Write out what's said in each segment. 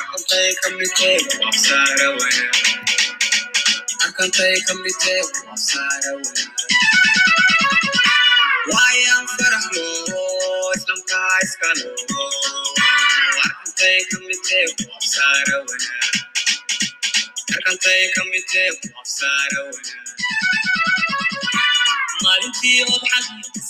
akantay kamite wabsara wana akantay kamite wabsara wana wayan farahlo islamkaa iskalo akantay kamite wabsara wana akantay kamite wabsara wana maalintii odxad sakiirushay stareexna gashay kuguur sabi sabiga stareexna gashay kuguur sabiga maalintii odxad sakiirushay stareexna gashay kuguur sabi sabiga stareexna gashay kuguur sabiga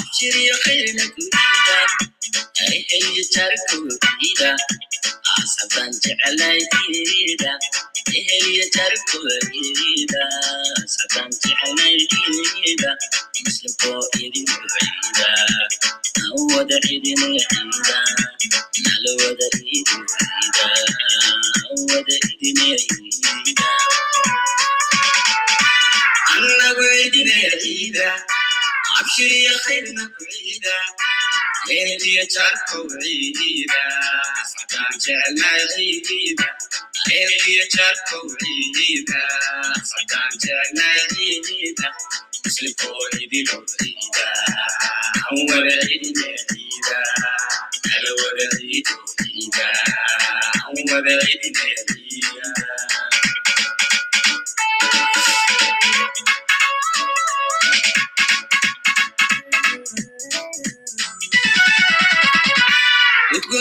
abshiriyo khayrna kudiida ay heliyo jarkudiida asaban jeclaydiida eheliyo jarkudiida asaban jeclaydiida muslimkoo idin duciida nawada idineciida nala wada iduciida wada idineciida annagu idineciida abshiriyo khayrna kuciida Heliya charko ciida, sadaan jeclaa ciida. Heliya charko ciida, sadaan jeclaa ciida. Muslimkoo idilo ciida, an wada idine ciida. Nala wada ciido ciida, an wada idine ciida.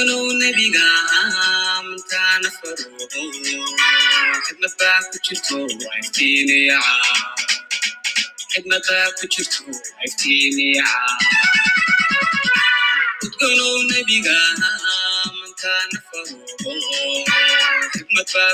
Udgonow nebiga amtaana faruuqo xidmad baa ku jirto iftiiniyaca xidmad baa ku jirto iftiiniyaca udgonow nebiga amtaana faruuqo xidmad baa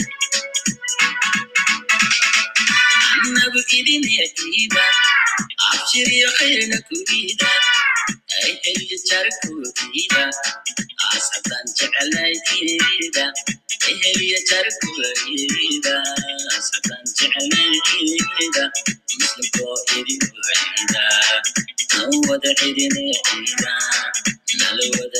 annagu idine iida abshiriyo khayrna kudiida ay heliyo jarkudiida asaban jeclaydiida ay heliyo jarkudiida asaban jeclaydiida muslimkoo idin duciida nan wada cidine ciida nala wada